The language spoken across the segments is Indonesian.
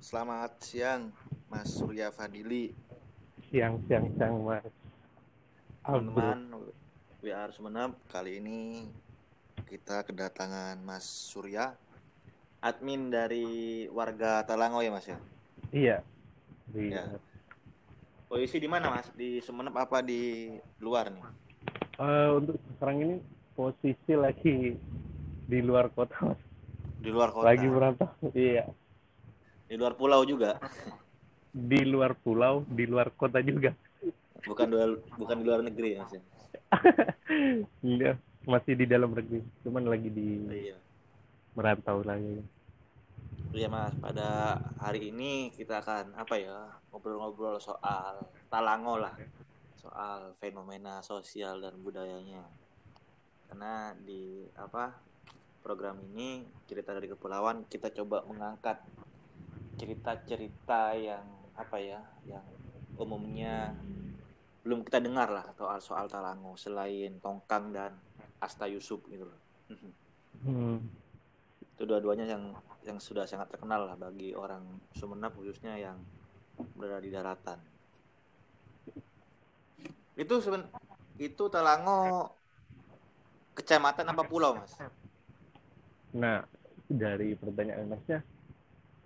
Selamat siang, Mas Surya Fadili. Siang, siang, siang, Mas. Teman-teman, we are Sumeneb. Kali ini kita kedatangan Mas Surya, admin dari warga Talango ya, Mas ya? Iya. Di, Ya. Posisi di mana, Mas? Di Sumeneb apa di luar nih? Eh, untuk sekarang ini posisi lagi di luar kota, Mas. Di luar kota. Lagi merantau. Iya. Di luar pulau juga. Di luar pulau, di luar kota juga. Bukan di luar, bukan di luar negeri, Mas ya? Iya, masih di dalam negeri. Cuman lagi di Iya. merantau lagi. Iya mas, pada hari ini kita akan apa ya ngobrol-ngobrol soal Talango lah, soal fenomena sosial dan budayanya. Karena di apa program ini cerita dari kepulauan kita coba mengangkat cerita-cerita yang apa ya, yang umumnya belum kita dengar lah soal soal Talango selain Tongkang dan Asta Yusuf gitu loh. Hmm. itu dua-duanya yang yang sudah sangat terkenal lah bagi orang Sumeneb khususnya yang berada di daratan. Itu seben itu Talango kecamatan apa pulau, Mas? Nah, dari pertanyaan Masnya,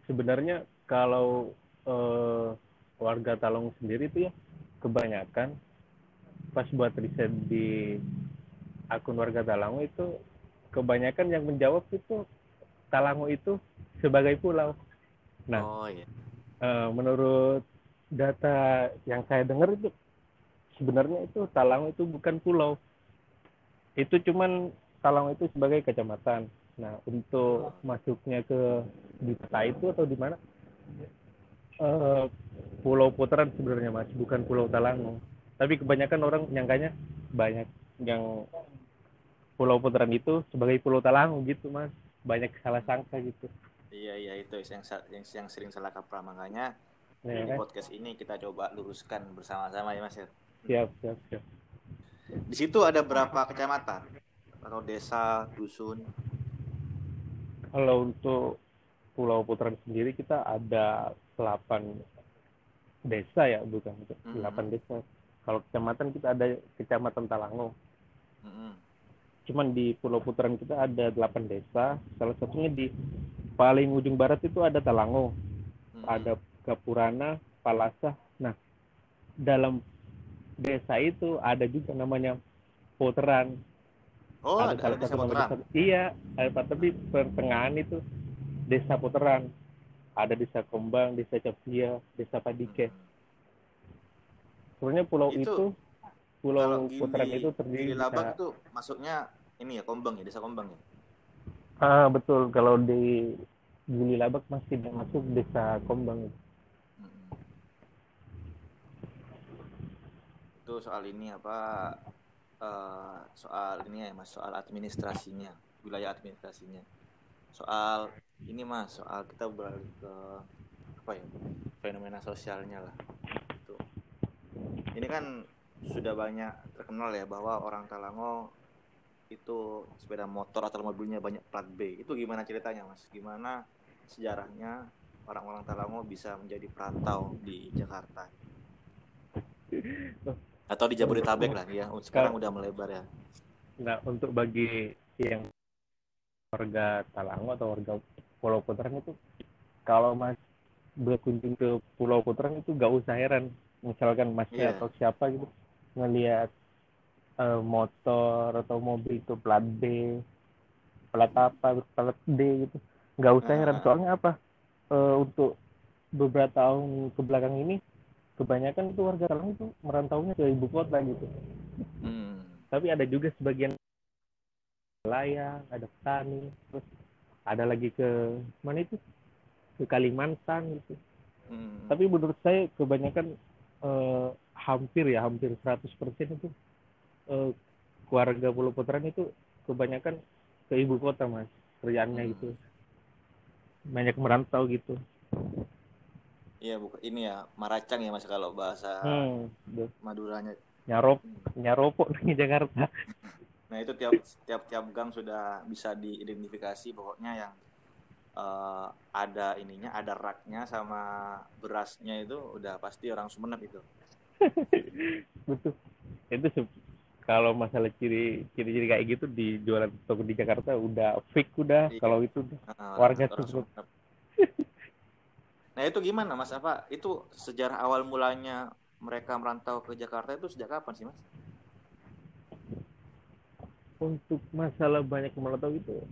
sebenarnya kalau eh, warga Talong sendiri itu ya kebanyakan pas buat riset di akun warga Talango itu kebanyakan yang menjawab itu Talango itu sebagai pulau. Nah, Oh iya. eh, menurut data yang saya dengar itu sebenarnya itu Talango itu bukan pulau. Itu cuman Talango itu sebagai kecamatan. Nah, untuk masuknya ke di peta itu atau di mana? Eh, pulau Putaran sebenarnya Mas, bukan Pulau Talango. Tapi kebanyakan orang nyangkanya banyak yang Pulau Putaran itu sebagai Pulau Talango gitu Mas. Banyak salah sangka gitu. Iya iya itu yang yang, yang sering salah kaprah makanya Ya, di kan? podcast ini kita coba luruskan bersama-sama ya, Mas ya. Siap, siap, siap. Di situ ada berapa kecamatan atau desa, dusun? Kalau untuk Pulau Putaran sendiri kita ada 8 desa ya, bukan Mhm. 8 desa. Kalau kecamatan kita ada Kecamatan Talango. Mm-mm. Cuman di Pulau Putaran kita ada 8 desa. Salah satunya di paling ujung barat itu ada Talango, Mm-mm. ada Gapurana, Palasa. Nah, dalam desa itu ada juga namanya Putaran. Oh, ada, ada desa Putaran. desa- Iya, ada tapi pertengahan itu desa Putaran. Ada desa Kembang, desa Capia, desa Padike. Sebenarnya pulau Itu, itu, pulau Gili, Putaran itu terdiri Labak bisa- itu masuknya ini ya Kombang ya, desa Kombang ya. Ah, betul. Kalau di Gili Labak masih masuk desa Kombang. Mm-mm. Itu soal ini apa eh, soal ini ya Mas, soal administrasinya, wilayah administrasinya. Soal ini Mas, soal kita beralih ke apa ya? fenomena sosialnya lah. Itu. Ini kan sudah banyak terkenal ya bahwa orang Talango itu sepeda motor atau mobilnya banyak plat B. Itu gimana ceritanya, Mas? Gimana sejarahnya orang-orang Talango bisa menjadi perantau di Jakarta? Atau di Jabodetabek lah ya. Sekarang udah melebar ya. Nah, untuk bagi yang warga Talango atau warga Pulau Putaran itu, kalau Mas berkunjung ke Pulau Putaran itu gak usah heran. Misalkan Masnya Iya. atau siapa gitu ngelihat eh, motor atau mobil itu plat B, plat apa, plat D gitu. Nggak usah heran. Ah. Soalnya apa? Eh, untuk beberapa tahun ke belakang ini, kebanyakan itu warga Talango itu merantaunya ke ibu kota gitu Hmm. tapi ada juga sebagian nelayan, ada petani, terus ada lagi ke mana itu ke Kalimantan gitu. Hmm. Tapi menurut saya kebanyakan eh, hampir ya hampir 100% itu eh, keluarga Pulau Putaran itu kebanyakan ke ibu kota mas kerjaannya Hmm. gitu banyak merantau gitu. Iya, bukan ini ya, maracang ya Mas kalau bahasa Hmm, udah. Maduranya. nyarop nyaropok di Jakarta. Nah, itu tiap tiap tiap gang sudah bisa diidentifikasi pokoknya yang uh, ada ininya, ada raknya sama berasnya itu udah pasti orang Sumeneb itu. Betul. Itu kalau masalah ciri ciri-ciri kayak gitu di jualan toko di Jakarta udah fix udah iya. kalau itu uh, warga Sumeneb. nah itu gimana Mas apa? Itu sejarah awal mulanya mereka merantau ke Jakarta itu sejak kapan sih Mas? untuk masalah banyak merantau itu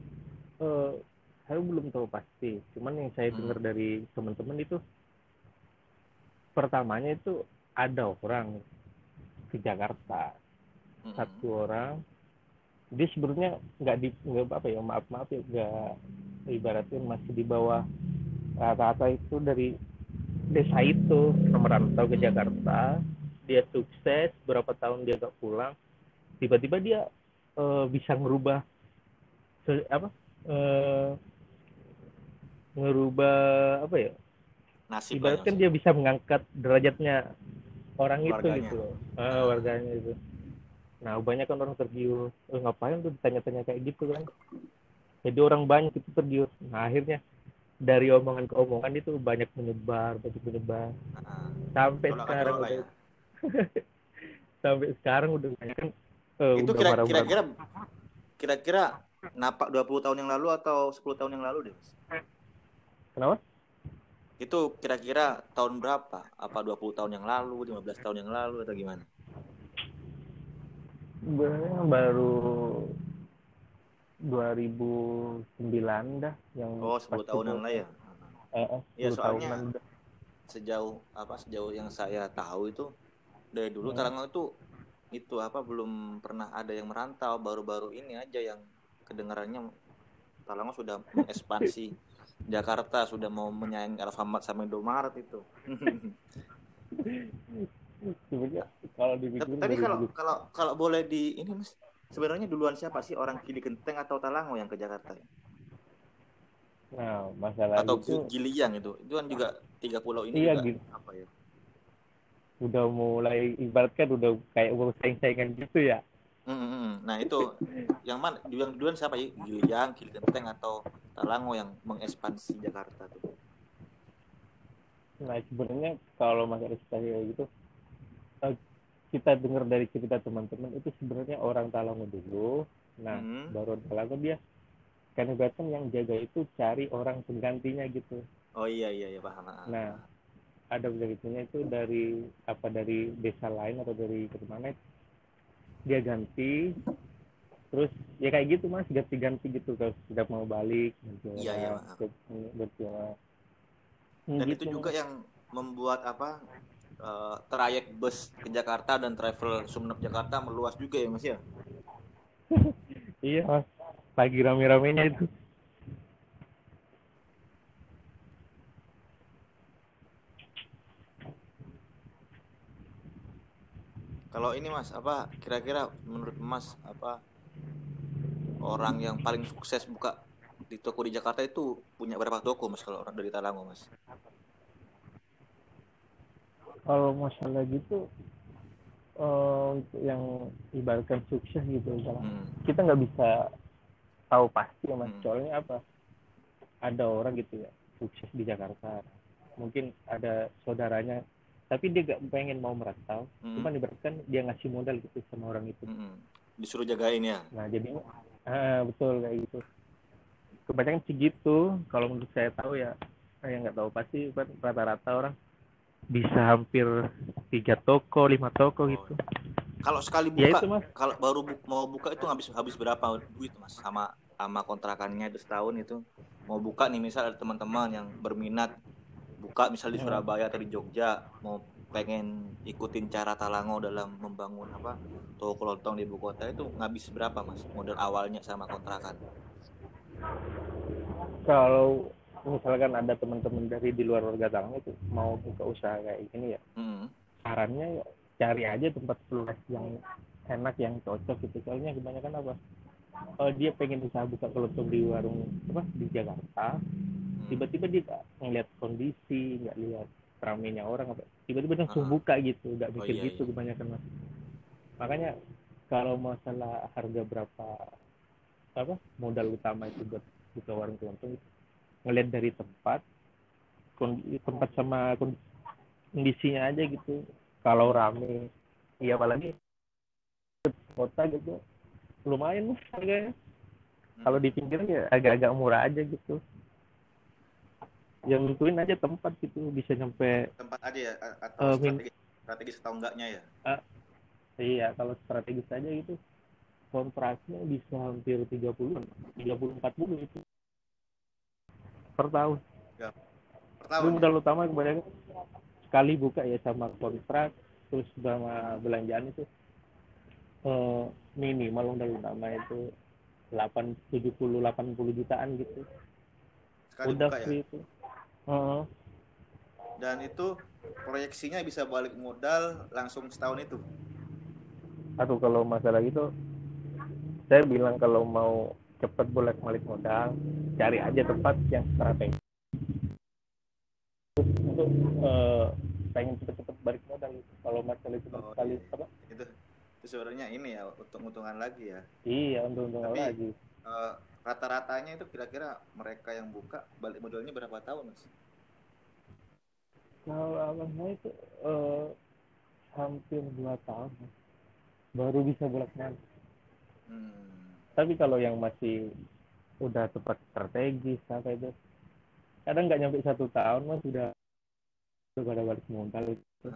uh, saya belum tahu pasti cuman yang saya hmm. dengar dari teman-teman itu pertamanya itu ada orang ke Jakarta hmm. satu orang dia sebenarnya nggak di nggak apa ya maaf maaf ya nggak ibaratnya masih di bawah rata-rata itu dari desa itu merantau ke Jakarta. Dia sukses berapa tahun dia gak pulang tiba-tiba dia uh, bisa merubah se, apa uh, ngerubah apa ya Nasib ibaratkan dia bisa mengangkat derajatnya orang warganya. itu gitu loh. Uh, warganya itu. Nah banyak kan orang tergiur. Eh, ngapain tuh ditanya-tanya kayak gitu kan? Jadi orang banyak itu tergiur. Nah akhirnya dari omongan ke omongan itu banyak menyebar banyak menyebar. Nah, sampai sekarang udah ya. sampai sekarang udah banyak kan uh, itu kira-kira kira-kira napak 20 tahun yang lalu atau 10 tahun yang lalu deh kenapa? Itu kira-kira tahun berapa? Apa 20 tahun yang lalu 15 tahun yang lalu atau gimana? Baru 2009 dah yang oh 10 tahun yang lalu ya? Eh, eh, ya soalnya sejauh apa sejauh yang saya tahu itu dari dulu hmm. Tarangan itu itu apa belum pernah ada yang merantau. Baru-baru ini aja yang kedengarannya Talango sudah mengekspansi Jakarta sudah mau menyayangi Alfamart sama Indomaret itu. kalau tapi kalau kalau kalau boleh di ini mas sebenarnya duluan siapa sih orang Kili Genteng atau Talango yang ke Jakarta Nah, masalah atau itu Giliang itu, itu kan juga tiga pulau ini iya, juga, gitu. apa ya? udah mulai ibaratkan udah kayak uang saing-saingan gitu ya. Hmm, nah itu yang mana yang duluan siapa ya? Giliang, Gili Genteng atau Talango yang mengekspansi Jakarta tuh? Nah sebenarnya kalau masalah kayak gitu kita dengar dari cerita teman-teman itu sebenarnya orang Talango dulu, nah hmm. baru Talango dia kan ibaratkan yang jaga itu cari orang penggantinya gitu. Oh iya iya iya paham. Nah ada begitunya itu dari apa dari desa lain atau dari ke mana dia ganti terus ya kayak gitu mas ganti-ganti gitu kalau sudah mau balik gitu iya iya dan gitu, itu juga mas. yang membuat apa uh, trayek bus ke Jakarta dan travel Sumeneb Jakarta meluas juga ya mas ya? Iya mas. Lagi rame-ramenya itu. Kalau ini Mas, apa kira-kira menurut Mas apa orang yang paling sukses buka di toko di Jakarta itu punya berapa toko Mas kalau orang dari Talango Mas? Kalau masalah gitu uh, yang ibaratkan sukses gitu hmm. kita nggak bisa tahu pasti ya Mas. Hmm. Soalnya apa? Ada orang gitu ya sukses di Jakarta. Mungkin ada saudaranya tapi dia gak pengen mau merantau mm. cuma ibaratkan dia ngasih modal gitu sama orang itu mm. disuruh jagain ya nah jadi ah, betul kayak gitu kebanyakan sih gitu kalau menurut saya tahu ya saya nggak tahu pasti kan rata-rata orang bisa hampir tiga toko lima toko gitu kalau sekali ya buka ya itu, mas. kalau baru bu mau buka itu habis habis berapa duit mas sama sama kontrakannya itu setahun itu mau buka nih misal ada teman-teman yang berminat buka misal di hmm. Surabaya atau di Jogja mau pengen ikutin cara Talango dalam membangun apa toko kelontong di ibu kota itu ngabis berapa mas modal awalnya sama kontrakan kalau misalkan ada teman-teman dari di luar warga Talango itu mau buka usaha kayak gini ya hmm. sarannya ya cari aja tempat luas yang enak yang cocok gitu soalnya kebanyakan apa kalau dia pengen usaha buka kelontong di warung apa di Jakarta tiba-tiba dia nggak ngeliat kondisi nggak lihat ramenya orang apa tiba-tiba langsung uh-huh. buka gitu nggak oh, mikir oh, iya, gitu iya. kebanyakan mas makanya kalau masalah harga berapa apa modal utama itu buat buka warung kelontong itu ngeliat dari tempat tempat sama kondisinya aja gitu. Kalau rame iya apalagi kota gitu lumayan harganya. Kalau di pinggir ya agak-agak murah aja gitu. Yang tentuin aja tempat gitu bisa nyampe tempat aja ya atau Eh, min- strategi strategis atau enggaknya ya? Iya kalau strategis aja gitu. Kontraknya bisa hampir 30 30 40 itu per tahun per Itu tahun ya? modal utama kebanyakan sekali buka ya sama kontrak terus sama belanjaan itu eh, minimal modal utama itu 8 70 80 jutaan gitu. sekali Udah buka ya itu. Heeh. dan itu proyeksinya bisa balik modal langsung setahun itu Aduh kalau masalah itu saya bilang kalau mau cepat bolak balik modal cari aja tempat yang strategi untuk eh, pengen cepet-cepet balik modal kalau masalah itu Oh, sekali iya. apa itu itu sebenarnya ini ya untung-untungan lagi ya iya untung-untung Tapi- lagi Eh, rata-ratanya itu kira-kira mereka yang buka balik modalnya berapa tahun mas? Kalau abang saya itu eh, hampir dua tahun baru bisa bolak balik. Hmm. Tapi kalau yang masih udah tepat strategis apa itu, kadang nggak nyampe satu tahun mas sudah udah pada balik modal itu.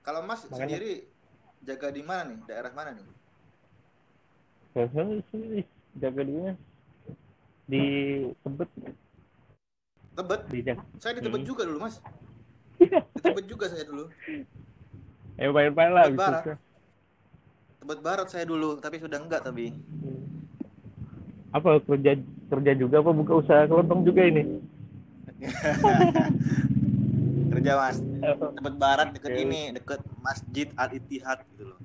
Kalau mas Makanya- sendiri jaga di mana nih? Daerah mana nih? Biasanya jaga dia di Tebet Tebet. di. Saya di Tebet Hmm. juga dulu mas. Di Tebet juga saya dulu. Eh main-main lah bisa. Tebet Barat saya dulu, tapi sudah enggak tapi. Apa kerja kerja juga apa buka usaha kelontong juga ini? Kerja mas. Tebet Barat deket Oke. ini, deket Masjid Al Ittihad gitu loh.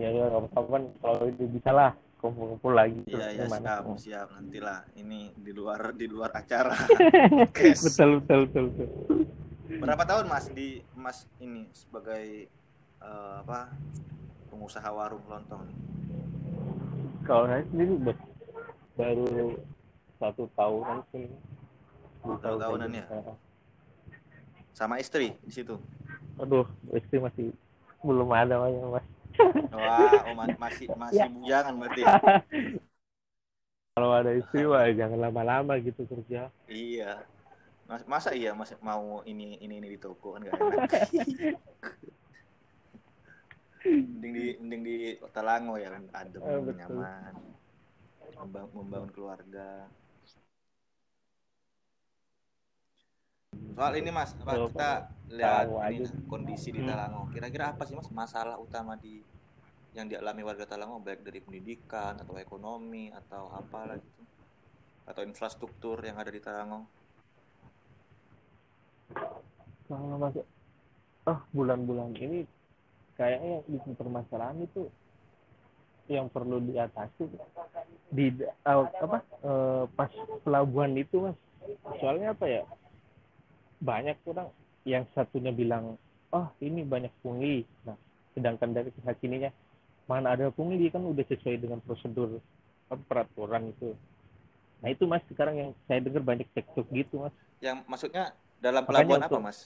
Ya ya kapan kalau itu bisa lah kumpul-kumpul lagi. Iya iya Gimana? siap siap nantilah. Ini di luar di luar acara. Betul betul betul betul. Berapa tahun mas di mas ini sebagai eh, apa pengusaha warung lontong? Kalau saya sendiri ba- baru satu tahunan sih. Satu tahun tahunan ya? Sama istri di situ. Aduh, istri masih belum ada mas. Wah, oh, ma- masih masih Ya. bujangan berarti. ya? Kalau ada istri wah jangan lama-lama gitu kerja. Iya. Mas, masa iya mas mau ini ini ini di toko kan gak enak. mending di mending di Talango ya kan adem Eh, betul. nyaman. Membangun, membangun keluarga. Soal ini mas, apa, Betul, kita lihat ini, kondisi di Hmm. Talango. Kira-kira apa sih mas masalah utama di yang dialami warga Talango baik dari pendidikan atau ekonomi atau apalah gitu atau infrastruktur yang ada di Talango? Kalau masuk. Oh bulan-bulan ini kayaknya yang bikin permasalahan itu yang perlu diatasi. Di eh, apa eh, pas pelabuhan itu mas. Soalnya apa ya? Banyak orang yang satunya bilang oh ini banyak pungli. Nah sedangkan dari pihak ininya mana ada pungli? Kan udah sesuai dengan prosedur apa, peraturan itu. Nah itu mas sekarang yang saya dengar banyak cekcok gitu mas. Yang maksudnya dalam Makanya pelabuhan apa untuk- mas?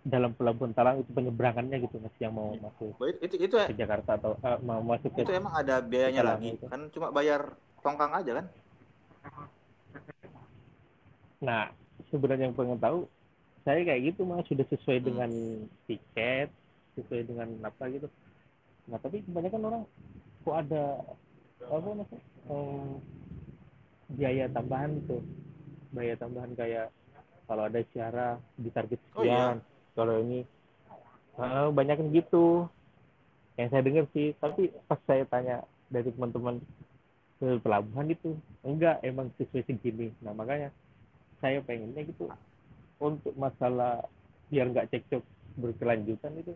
Dalam pelabuhan Talang itu penyeberangannya gitu mas yang mau masuk Oh, itu itu ke Jakarta atau eh, mau masuk ke itu emang ada biayanya lagi itu. kan cuma bayar tongkang aja kan? nah sebenarnya yang pengen tahu saya kayak gitu mas sudah sesuai Hmm. dengan tiket sesuai dengan apa gitu nah tapi kebanyakan orang kok ada apa maksudnya em, biaya tambahan gitu biaya tambahan kayak kalau ada siara di target Oh, iya. sekian kalau ini eh, banyak yang gitu yang saya dengar sih tapi pas saya tanya dari teman-teman ke pelabuhan itu enggak emang sesuai segini nah makanya saya pengennya gitu untuk masalah biar nggak cekcok berkelanjutan itu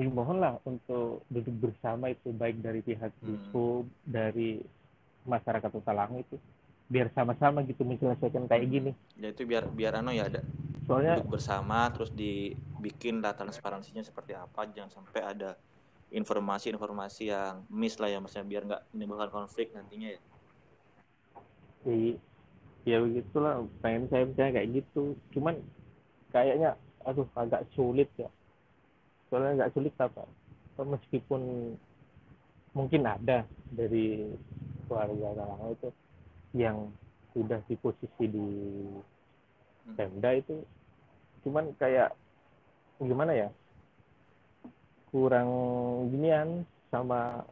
mohonlah untuk duduk bersama itu baik dari pihak Hmm. Dari masyarakat Talang itu biar sama-sama gitu menyelesaikan kayak gini. Ya itu biar biar ano ya ada soalnya duduk bersama terus dibikin lah transparansinya seperti apa. Jangan sampai ada informasi-informasi yang miss lah ya maksudnya biar nggak menimbulkan konflik nantinya ya. Iya, ya begitulah. Pengen saya misalnya kayak gitu. Cuman kayaknya aduh agak sulit ya. Soalnya nggak sulit apa? Meskipun mungkin ada dari keluarga Galango itu yang sudah di posisi di. Pemda itu cuman kayak gimana ya? Kurang ginian sama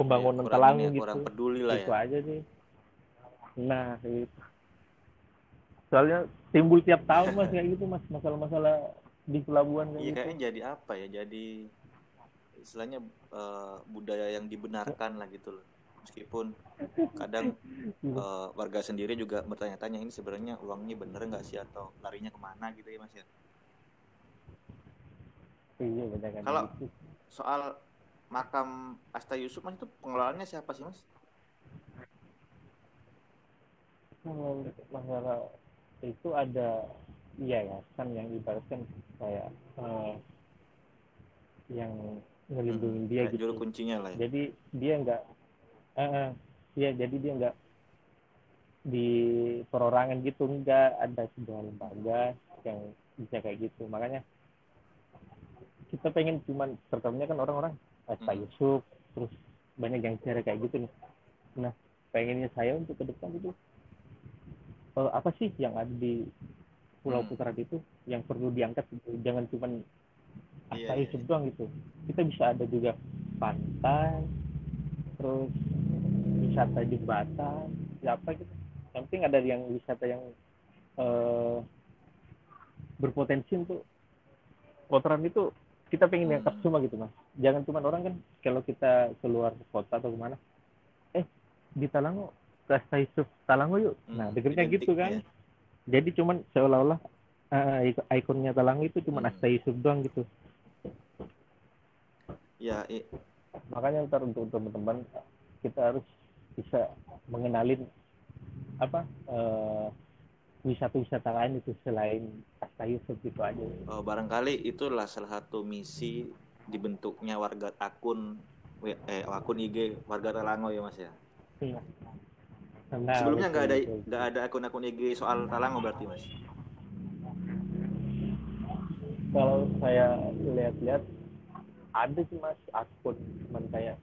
pembangunan Iya, kurang talang ya, gitu. kurang peduli lah itu ya. aja sih. Nah itu. Soalnya timbul tiap tahun mas kayak gitu mas masalah-masalah di pelabuhan kayak iya gitu. kayaknya jadi apa ya jadi istilahnya eh, budaya yang dibenarkan lah gitu loh meskipun kadang eh, warga sendiri juga bertanya-tanya ini sebenarnya uangnya bener nggak sih? Atau larinya ke mana? gitu ya mas ya. Iya kan. Kalau- soal makam Asta Yusuf mas itu pengelolaannya siapa sih mas? Itu ada yayasan yang ibaratkan kayak eh, yang ngelindungin dia Kayak gitu. kuncinya lah ya. Jadi dia nggak eh, ya jadi dia nggak di perorangan gitu nggak ada sebuah lembaga yang bisa kayak gitu makanya kita pengen cuman terutama kan orang-orang eh, Pak Hmm. Yusuf terus banyak yang cara kayak gitu nih nah pengennya saya untuk ke depan itu eh, apa sih yang ada di Pulau Hmm. Putaran itu yang perlu diangkat gitu. jangan cuman Asta iya, Yusuf iya. doang gitu kita bisa ada juga pantai terus wisata jembatan ya apa gitu yang penting ada yang wisata yang eh, berpotensi untuk kotoran itu kita pengen Hmm. diangkat semua gitu mas jangan cuma orang kan kalau kita keluar kota atau ke mana eh di Talango ke Asta Yusuf Talango yuk nah Hmm, dengernya identik gitu kan ya. jadi cuman seolah-olah ik- ikonnya Talango itu cuman Hmm. Asta Yusuf doang gitu ya i- makanya ntar untuk teman-teman kita harus bisa mengenalin apa eh, wisata-wisata lain itu selain Asta Yusuf gitu aja. Eh, barangkali itulah salah satu misi dibentuknya warga akun eh akun IG warga Talango ya mas ya? Nah, sebelumnya nggak ada nggak ada akun-akun IG soal Talango berarti mas? Kalau saya lihat-lihat ada sih mas akun cuman kayak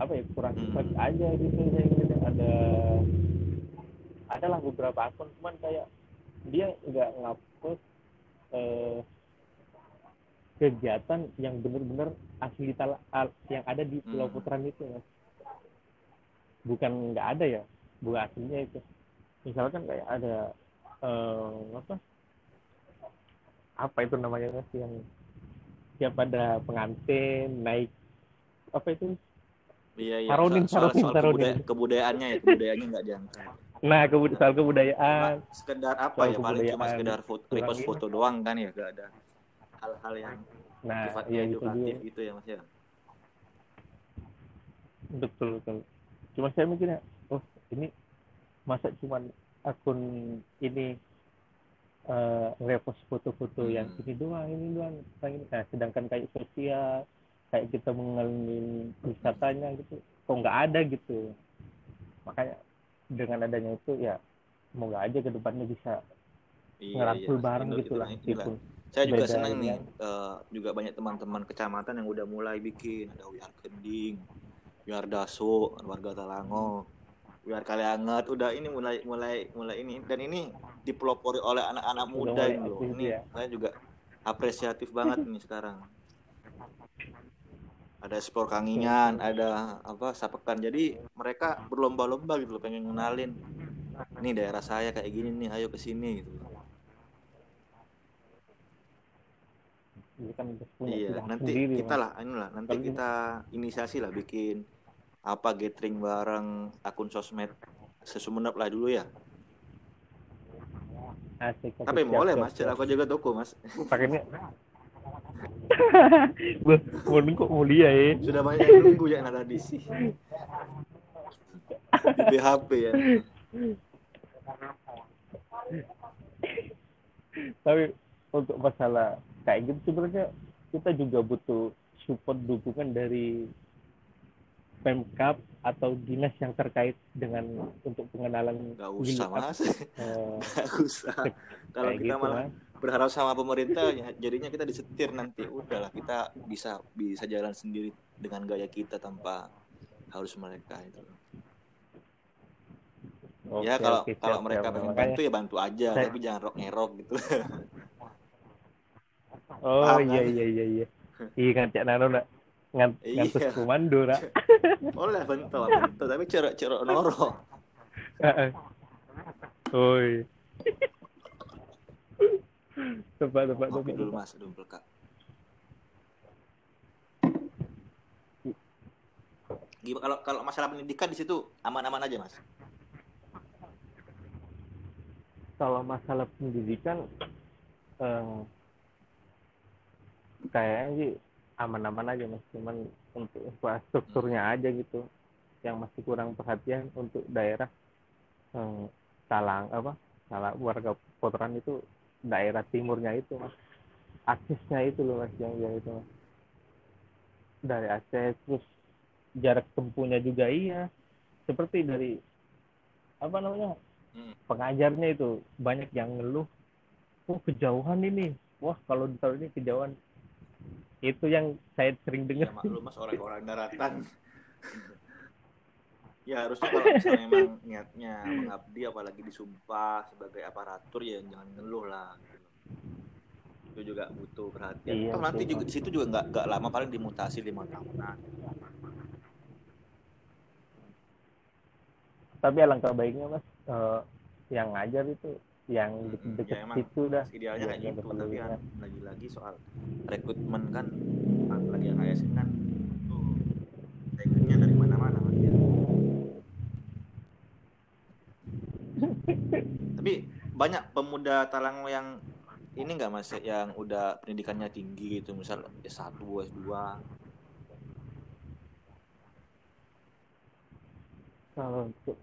apa ya kurang Hmm. cepat aja gitu saya gitu. Ada adalah beberapa akun cuman kayak dia nggak ngupload eh, kegiatan yang benar-benar asli tala, al- yang ada di Pulau Hmm. Putaran itu mas. Bukan nggak ada ya bukan aslinya itu. Misalkan kayak ada eh, apa? Apa itu namanya mas yang tiap ada pengantin naik apa itu iya iya Saronin, soal, soal, saronin, soal saronin. kebudaya- kebudayaannya ya kebudayaannya nggak diangkat. Nah kebud soal kebudayaan. Cuma sekedar apa soal ya paling cuma sekedar foto repost foto doang kan ya gak ada hal-hal yang nah sifatnya iya gitu edukatif juga gitu ya mas ya. Betul betul. Cuma saya mikirnya oh ini masa cuman akun ini eh repost foto-foto Hmm. yang ini doang ini doang. Ini nah sedangkan kayak sosial kayak kita mengalami wisatanya gitu kok nggak ada gitu. Makanya dengan adanya itu ya semoga aja ke depannya bisa iya ngerangkul Mas. bareng Itu- gitu itu- lah gitu saya juga Beda senang nih eh, juga banyak teman-teman kecamatan yang udah mulai bikin. Ada Wiar Kending Wiar Daso warga Talango Wiar Kalianget. Udah ini mulai mulai mulai ini. Dan ini dipelopori oleh anak-anak muda aktif ini ya. saya juga apresiatif banget nih sekarang ada sport kangingan ada apa sapekan. Jadi mereka berlomba-lomba gitu loh pengen ngenalin. Ini daerah saya kayak gini nih ayo ke sini gitu. Kan Iya, nanti sendiri, kita lah, inilah nanti Kalau kita inisiasi lah bikin apa gathering bareng akun sosmed sesumenep lah dulu ya. Asik, asik, Tapi boleh siap, mas, siap. aku juga toko mas. pakainya Mau kok mulia ya Sudah banyak yang nunggu ya nah tadi sih. Di BHP ya. tapi untuk masalah kayak gitu sebenarnya kita juga butuh support dukungan dari Pemkap atau dinas yang terkait dengan untuk pengenalan Gak usah mas, eh, gak usah. Kalau kita gitu, malah. Berharap sama pemerintah, ya jadinya kita disetir nanti. Udahlah kita bisa bisa jalan sendiri dengan gaya kita tanpa harus mereka itu. ya Oke, kalau oke, kalau siap, mereka siap. pengen bantu ya bantu aja, Saya- tapi jangan rock ngerok gitu. Oh Paham, iya kan? iya iya iya. Iya kan Cak Nano nak ngan Iya. ngantus komando nak. Oleh bentuk bentuk tapi cerok cerok noro. Oi. Tepat tepat Kopi tepat. dulu mas, dulu kak. Gimana kalau kalau masalah pendidikan di situ aman-aman aja mas? Kalau masalah pendidikan eh, kayaknya sih aman-aman aja mas. Cuman untuk infrastrukturnya aja gitu yang masih kurang perhatian untuk daerah eh, Talang apa salah warga Potran itu daerah timurnya itu mas. Aksesnya itu loh mas yang itu mas. Dari Aceh terus jarak tempuhnya juga iya. Seperti dari apa namanya Hmm. pengajarnya itu banyak yang ngeluh oh kejauhan ini. Wah kalau ditaruh ini kejauhan. Itu yang saya sering Ya dengar. maklum mas orang-orang daratan. ya harusnya kalau misalnya memang niatnya mengabdi apalagi disumpah sebagai aparatur ya jangan ngeluh lah gitu. itu juga butuh perhatian. Iya, Toh nanti juga di situ juga nggak nggak lama paling dimutasi lima tahunan tapi alangkah baiknya mas eh, yang ngajar itu yang Mm-mm, deket-deket ya emang situ dah. idealnya kayak gitu tapi kan lagi-lagi soal rekrutmen kan lagi yang ASN kan tuh saingannya dari mana-mana ya. Tapi banyak pemuda Talang yang ini nggak mas? Yang udah pendidikannya tinggi gitu misal S1 S2 kalau untuk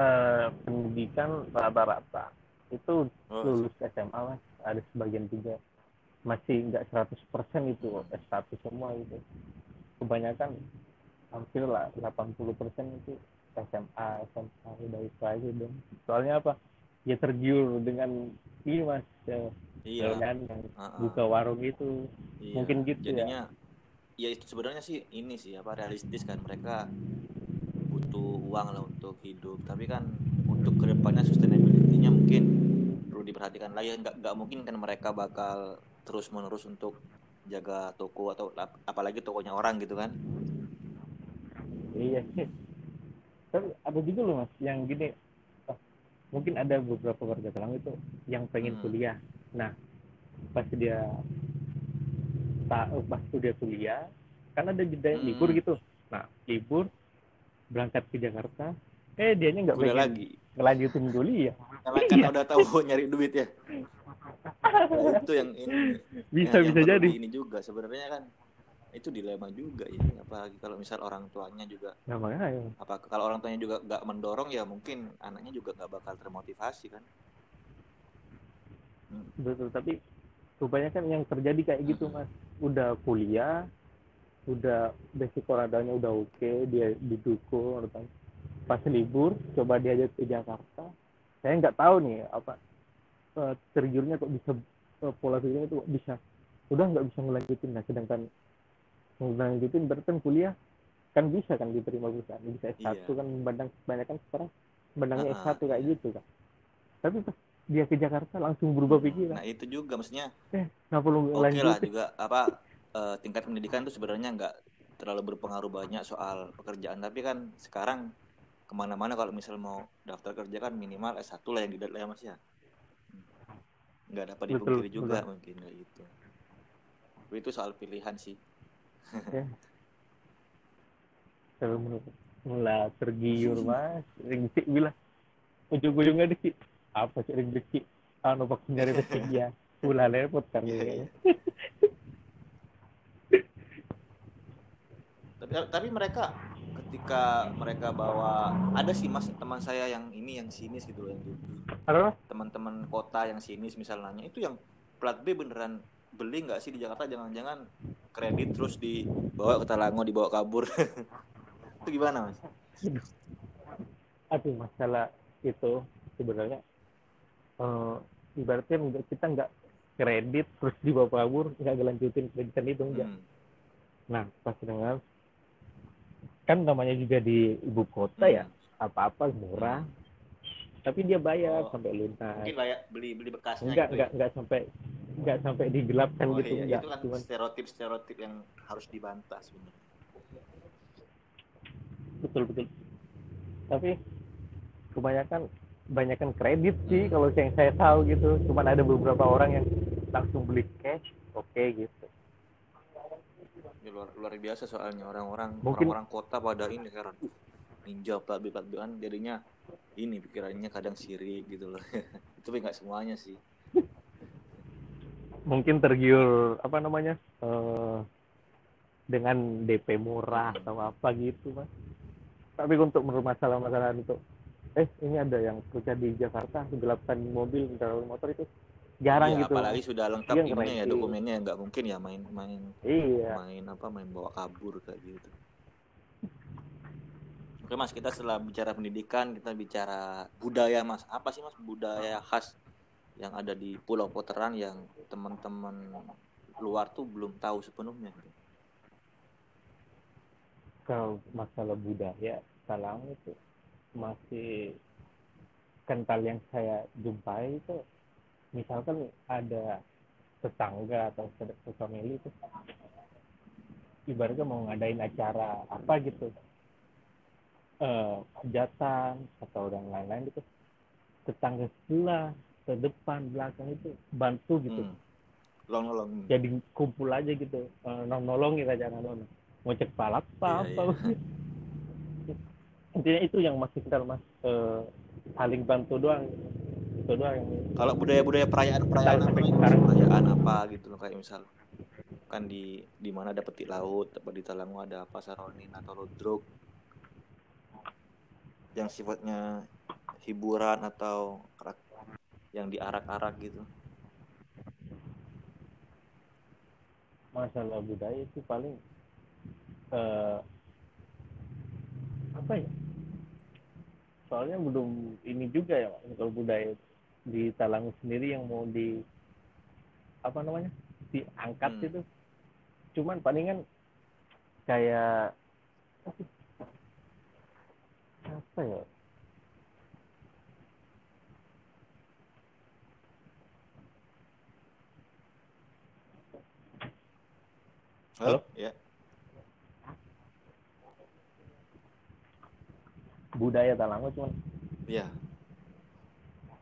eh, pendidikan rata-rata itu oh, lulus SMA mas. Ada sebagian juga masih nggak 100% itu S1 semua gitu kebanyakan hampir lah 80% itu SMA SMA udah itu aja dong soalnya apa ya tergiur dengan ini mas ya, iya yang ah. buka warung itu Iya. Mungkin gitu ya. Jadinya ya. itu sebenarnya sih ini sih apa realistis kan mereka butuh uang lah untuk hidup. Tapi kan untuk ke depannya sustainability-nya mungkin perlu diperhatikan lagi. Nggak nggak mungkin kan mereka bakal terus menerus untuk jaga toko atau ap- apalagi tokonya orang gitu kan. iya tapi ada juga loh mas yang gini oh, mungkin ada beberapa warga Telang itu yang pengen Hmm. kuliah nah pas dia tahu pas dia kuliah kan ada jeda Hmm. libur gitu nah libur berangkat ke Jakarta eh dianya nggak pengen lagi. ngelanjutin kuliah Karena kan Iya. udah tahu nyari duit ya. Nah, itu yang ini bisa yang- bisa jadi di ini juga sebenarnya kan itu dilema juga ya apalagi kalau misal orang tuanya juga nah makanya apa kalau orang tuanya juga nggak mendorong ya mungkin anaknya juga nggak bakal termotivasi kan? Betul tapi kebanyakan yang terjadi kayak gitu mas. Udah kuliah udah basic oradanya udah oke dia didukung atau pas libur coba diajak ke Jakarta. Saya nggak tahu nih apa eh, tergiurnya kok bisa eh, pola pikirnya itu kok bisa udah nggak bisa ngelanjutin. Nah sedangkan ngelanjutin berarti kan kuliah kan bisa kan diterima perusahaan bisa S1 Iya. kan bandang kebanyakan sekarang bandangnya Ah, S1 kayak iya. gitu kan. Tapi pas dia ke Jakarta langsung berubah pikiran. nah itu juga maksudnya. Eh nggak perlu oke lah lanjutin juga apa eh, tingkat pendidikan itu sebenarnya nggak terlalu berpengaruh banyak soal pekerjaan. Tapi kan sekarang ke mana-mana kalau misal mau daftar kerja kan minimal S1 lah yang dilihat lah ya mas ya. Nggak dapat Betul, dipungkiri juga betul. mungkin gitu. Itu soal pilihan sih Kalau menurut mulai tergiur mas rezeki bilang ujung-ujungnya rezeki apa sih rezeki anu vaksin nyari rezeki ya ulah repot kan kayaknya. iya. tapi tapi mereka ketika mereka bawa ada sih mas teman saya yang ini yang sinis gitu loh yang teman-teman kota yang sinis misalnya itu yang plat B beneran beli nggak sih di Jakarta jangan-jangan kredit terus dibawa ke Talango dibawa kabur itu gimana mas aduh masalah itu sebenarnya uh, ibaratnya kita nggak kredit terus dibawa kabur nggak gelanjutin kreditan itu enggak hmm. nah pas dengar kan namanya juga di ibu kota ya, hmm. ya apa-apa murah hmm. tapi dia bayar oh, sampai lunas mungkin kayak beli beli bekasnya enggak gitu enggak ya? enggak sampai nggak sampai digelapkan oh, gitu iya, enggak. Itu kan Cuman... stereotip stereotip yang harus dibantah sebenarnya. Betul betul. Tapi kebanyakan kebanyakan kredit sih hmm. kalau yang saya tahu gitu. Cuman ada beberapa orang yang langsung beli cash, oke okay, gitu. Ya, luar luar biasa soalnya orang-orang Mungkin... orang-orang kota pada ini heran. Ninja plat plat jadinya ini pikirannya kadang sirik gitu loh. itu nggak semuanya sih mungkin tergiur apa namanya uh, dengan DP murah atau apa gitu mas. Tapi untuk masalah-masalah untuk eh ini ada yang kerja di Jakarta gelapkan mobil kendaraan motor itu jarang ya, gitu apalagi sudah lengkap ininya ya dokumennya nggak mungkin ya main main iya. main apa main bawa kabur kayak gitu. Oke mas kita setelah bicara pendidikan kita bicara budaya mas. Apa sih mas budaya khas yang ada di Pulau Poteran yang teman-teman luar tuh belum tahu sepenuhnya. Kalau masalah budaya Talang itu masih kental yang saya jumpai itu misalkan ada tetangga atau family itu ibaratnya mau ngadain acara apa gitu eh hajatan atau dan lain-lain itu tetangga sebelah ke depan belakang itu bantu gitu. Hmm. nolong nolong jadi kumpul aja gitu. Uh, nolong kita jangan nolong. Mau cek palap apa yeah, apa. yeah. intinya itu yang masih kita mas. Uh, saling bantu doang. Itu doang yang kalau budaya budaya perayaan perayaan apa sekarang. perayaan apa gitu loh kayak misal kan di di mana ada peti laut dapat di Talangu ada pasar ronin atau lodrok yang sifatnya hiburan atau yang diarak-arak gitu. Masalah budaya itu paling uh, apa ya? Soalnya belum ini juga ya kalau budaya di Talang sendiri yang mau di apa namanya? Diangkat hmm. itu cuman palingan kayak apa ya Halo? Ya. Budaya Talango cuman. Iya.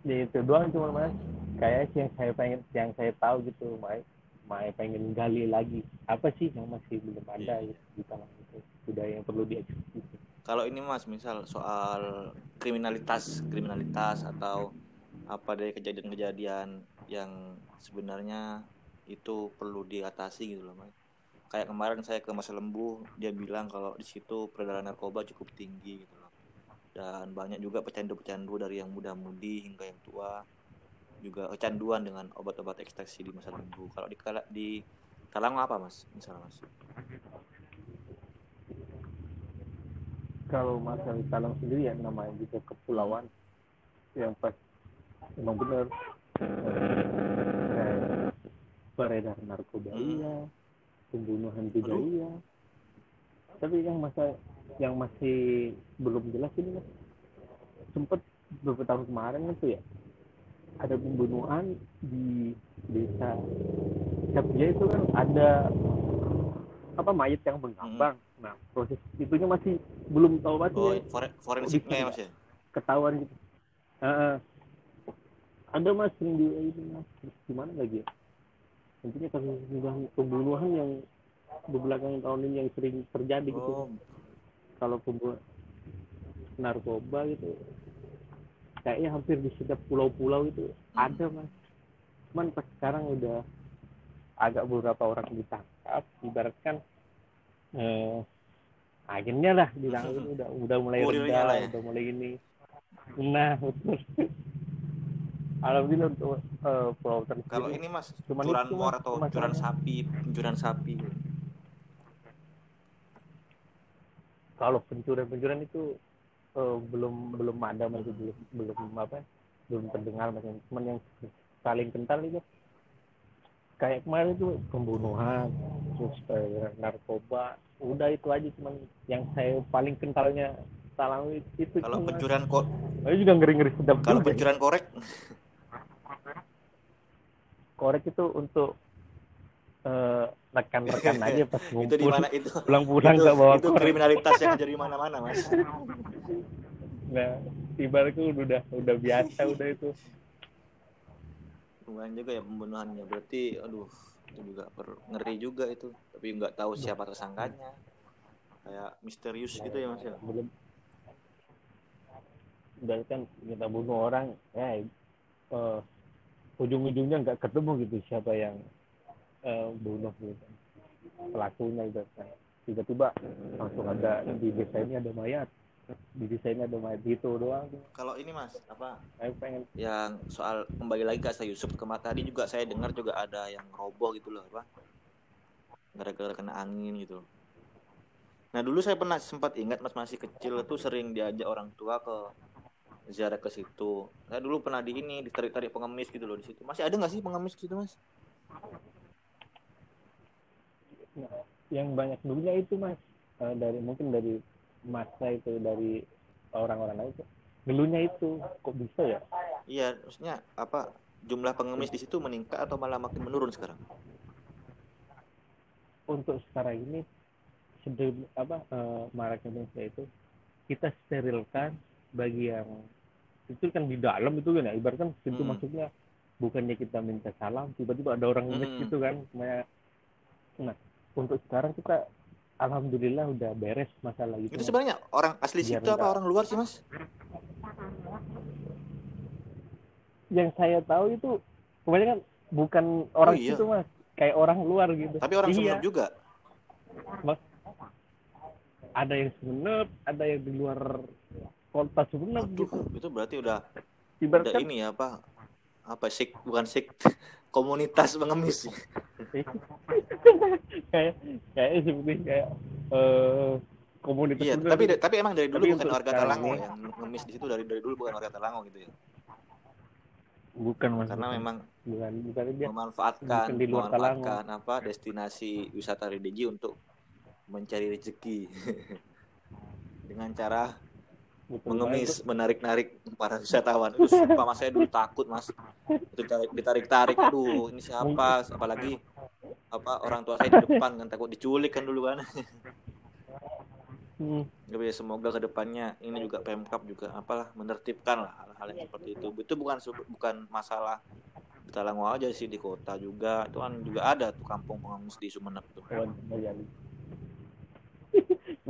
Di itu doang cuma mas. Kayak yang saya pengen, yang saya tahu gitu, Mai, Mai pengen gali lagi. Apa sih yang masih belum ada ya. di Talango itu? Budaya yang perlu dieksekusi. Kalau ini mas, misal soal kriminalitas, kriminalitas atau apa dari kejadian-kejadian yang sebenarnya itu perlu diatasi gitu loh mas kayak kemarin saya ke Mas Lembu dia bilang kalau di situ peredaran narkoba cukup tinggi gitu loh. Dan banyak juga pecandu-pecandu dari yang muda-mudi hingga yang tua. Juga kecanduan dengan obat-obat ekstasi di Masa Lembu. Kalau di di Talang apa mas? Misalnya mas? Kalau masalah Talang sendiri ya namanya juga kepulauan yang pas memang benar eh, beredar narkoba. Hmm. Pembunuhan iya. Tapi yang masa yang masih belum jelas ini mas. Sempat beberapa tahun kemarin itu ya ada pembunuhan di desa. Capia itu kan ada apa mayat yang mengambang. Hmm. nah proses itunya masih belum tahu pasti oh, ya. forensiknya ya mas ya? Ketahuan gitu. Uh, ada mas sering di itu mas. Gimana lagi ya intinya kasus pembunuhan yang beberapa tahun ini yang sering terjadi gitu. oh. gitu kalau pembunuhan narkoba gitu kayaknya hampir di setiap pulau-pulau itu hmm. ada mas cuman pas sekarang udah agak beberapa orang ditangkap ibaratkan eh, akhirnya lah bilang udah udah mulai rendah ya. udah mulai ini nah betul alhamdulillah untuk uh, kalau ini. mas cuman curan itu, mor atau masalah. curan sapi pencuran sapi? Kalau pencurian-pencurian itu uh, belum belum ada masih belum belum apa ya, belum terdengar masih cuman yang paling kental itu kayak kemarin itu pembunuhan terus narkoba. Udah itu aja cuman yang saya paling kentalnya talang itu kalau pencurian kok saya juga ngeri ngeri sedap kalau ya. pencurian korek? Korek itu untuk uh, rekan-rekan aja pas ngumpul. itu di mana? Itu pulang-pulang ke bawah itu kriminalitas yang jadi mana-mana mas. Nah ibaratku udah udah biasa udah itu. Bukan juga ya pembunuhannya. Berarti aduh itu juga per, ngeri juga itu. Tapi nggak tahu siapa tersangkanya. Kayak misterius gitu ya mas ya? Belum. Dari kan kita bunuh orang ya uh, ujung-ujungnya nggak ketemu gitu siapa yang uh, bunuh gitu. Pelakunya gitu kan. Tiba-tiba langsung ada di desa ini ada mayat. Di desainnya ada mayat gitu doang. Kalau ini mas apa? Saya pengen yang soal kembali lagi ke saya Yusuf kemarin tadi juga saya dengar juga ada yang roboh gitu loh apa? Gara-gara kena angin gitu. Nah dulu saya pernah sempat ingat mas masih kecil tuh sering diajak orang tua ke ziarah ke situ. Saya dulu pernah di ini ditarik-tarik pengemis gitu loh di situ. Masih ada nggak sih pengemis gitu mas? Nah, yang banyak dulunya itu mas. Uh, dari mungkin dari masa itu dari orang-orang itu. Ngeluhnya itu kok bisa ya? Iya maksudnya apa jumlah pengemis di situ meningkat atau malah makin menurun sekarang? Untuk sekarang ini sedang apa uh, maraknya itu kita sterilkan bagi yang itu kan di dalam itu kan ya ibaratkan pintu hmm. masuknya bukannya kita minta salam tiba-tiba ada orang hmm. gitu kan nah untuk sekarang kita alhamdulillah udah beres masalah itu. Itu sebenarnya orang asli situ apa orang luar sih, Mas? Yang saya tahu itu kebanyakan bukan orang oh, iya. situ, Mas. Kayak orang luar gitu. Tapi orang iya. Sumeneb juga. Mas, ada yang Sumeneb, ada yang di luar kota Sumeneb gitu. Itu berarti udah Ibaratkan, udah ini ya, apa? Apa sik bukan sik komunitas pengemis kayak kayak seperti kayak uh, komunitas iya tapi gitu. tapi emang dari dulu tapi bukan warga Talango yang ngemis di situ dari dari dulu bukan warga Talango gitu ya bukan mas karena memang bukan bukan dia memanfaatkan bukan di luar memanfaatkan Talango. apa destinasi wisata religi untuk mencari rezeki dengan cara mengemis menarik-narik para wisatawan. Sumpah mas saya dulu takut mas. Ditarik-tarik aduh ini siapa? Apalagi apa orang tua saya di depan kan takut diculik kan dulu kan. Hmm. ya semoga ke depannya ini juga pemkap juga apalah menertibkan lah hal-hal yang seperti itu. Itu bukan bukan masalah Talango aja sih di kota juga. Itu kan juga ada tuh kampung pengemis di Sumeneb tuh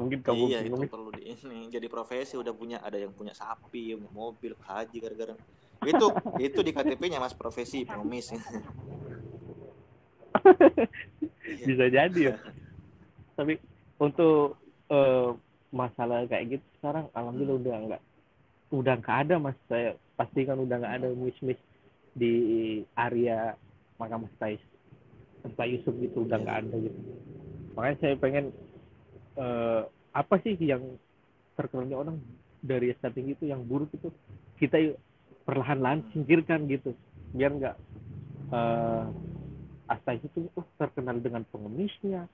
mungkin kamu iya itu perlu di ini jadi profesi udah punya ada yang punya sapi punya mobil haji gara-gara. Itu itu di KTP-nya mas profesi pengemis bisa jadi ya. Tapi untuk uh, masalah kayak gitu sekarang alhamdulillah hmm. udah enggak udah nggak ada mas. Saya pastikan udah nggak ada mis-mis di area makam Stais Pak Yusuf itu udah nggak ada gitu. Makanya saya pengen uh, apa sih yang terkenalnya orang dari setting itu yang buruk itu kita perlahan-lahan singkirkan gitu biar nggak uh, Asta itu oh, terkenal dengan pengemisnya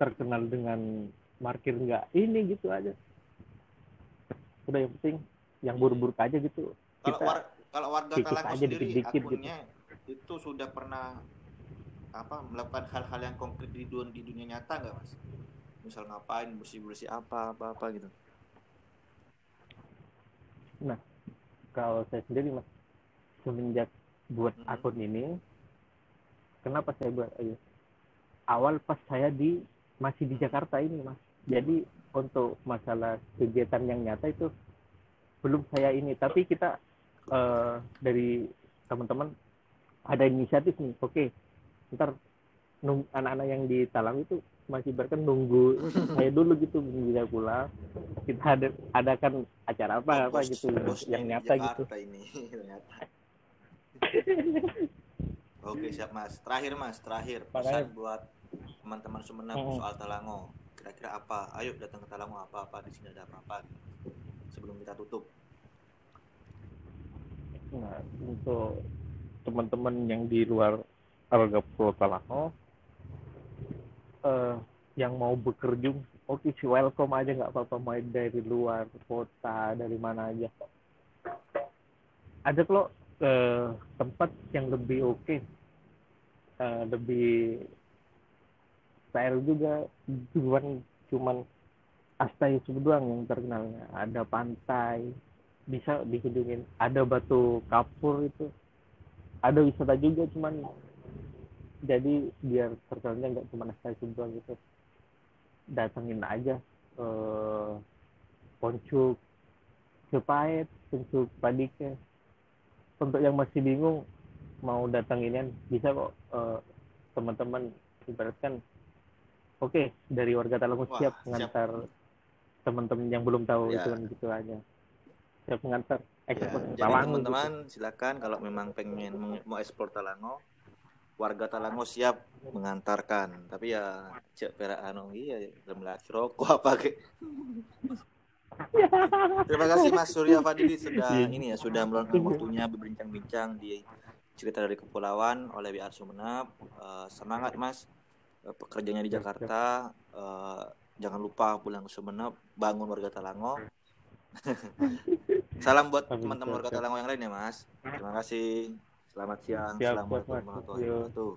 terkenal dengan markir nggak ini gitu aja udah yang penting yang buruk-buruk aja gitu kalau kita war, kalau warga aja sendiri dikit -dikit, gitu. akunnya gitu. itu sudah pernah apa melakukan hal-hal yang konkret di dunia, di dunia nyata nggak mas misal ngapain bersih bersih apa apa apa gitu. Nah kalau saya sendiri mas semenjak buat mm -hmm. akun ini kenapa saya buat ayo awal pas saya di masih di Jakarta ini mas. Jadi untuk masalah kegiatan yang nyata itu belum saya ini. Tapi kita uh, dari teman-teman ada inisiatif nih. Oke okay, ntar anak-anak yang di Talang itu masih berkan nunggu saya dulu gitu bisa pulang. Kita ada adakan acara apa apa bos, gitu bos yang nyata gitu. Ini oke siap mas. Terakhir mas terakhir pesan Makanya, buat teman-teman Sumeneb hmm. soal Talango. Kira-kira apa? Ayo datang ke Talango apa apa di sini ada apa-apa. Sebelum kita tutup. Nah untuk teman-teman yang di luar harga Pro Talango uh, yang mau bekerja oke okay, sih welcome aja nggak apa-apa main dari luar kota dari mana aja. Ada kok uh, tempat yang lebih oke okay, uh, lebih style juga cuman cuman Asta Yusuf yang terkenalnya. Ada pantai bisa dikunjungin ada batu kapur itu. Ada wisata juga cuman jadi biar terkenalnya nggak cuma Asta Yusuf doang gitu datengin aja eh, poncuk Cepait, poncuk padike untuk yang masih bingung mau datang ini bisa kok eh, teman-teman ibaratkan oke okay, dari warga Talangu siap mengantar teman-teman yang belum tahu ya. itu kan gitu aja siap mengantar ya, jadi teman-teman gitu. silakan kalau memang pengen mau ekspor Talango warga Talango siap mengantarkan. Tapi ya cek perak anu iya dalam lagi rokok apa ke? Terima kasih Mas Surya Fadili sudah iya. ini ya sudah meluangkan waktunya berbincang-bincang di cerita dari kepulauan oleh BR Sumeneb. Uh, semangat Mas Eh, pekerjanya di Jakarta. Uh, jangan lupa pulang ke Sumeneb bangun warga Talango salam buat teman-teman warga Talango yang lain ya mas. Terima kasih selamat siang. Siap, selamat warahmatullahi wabarakatuh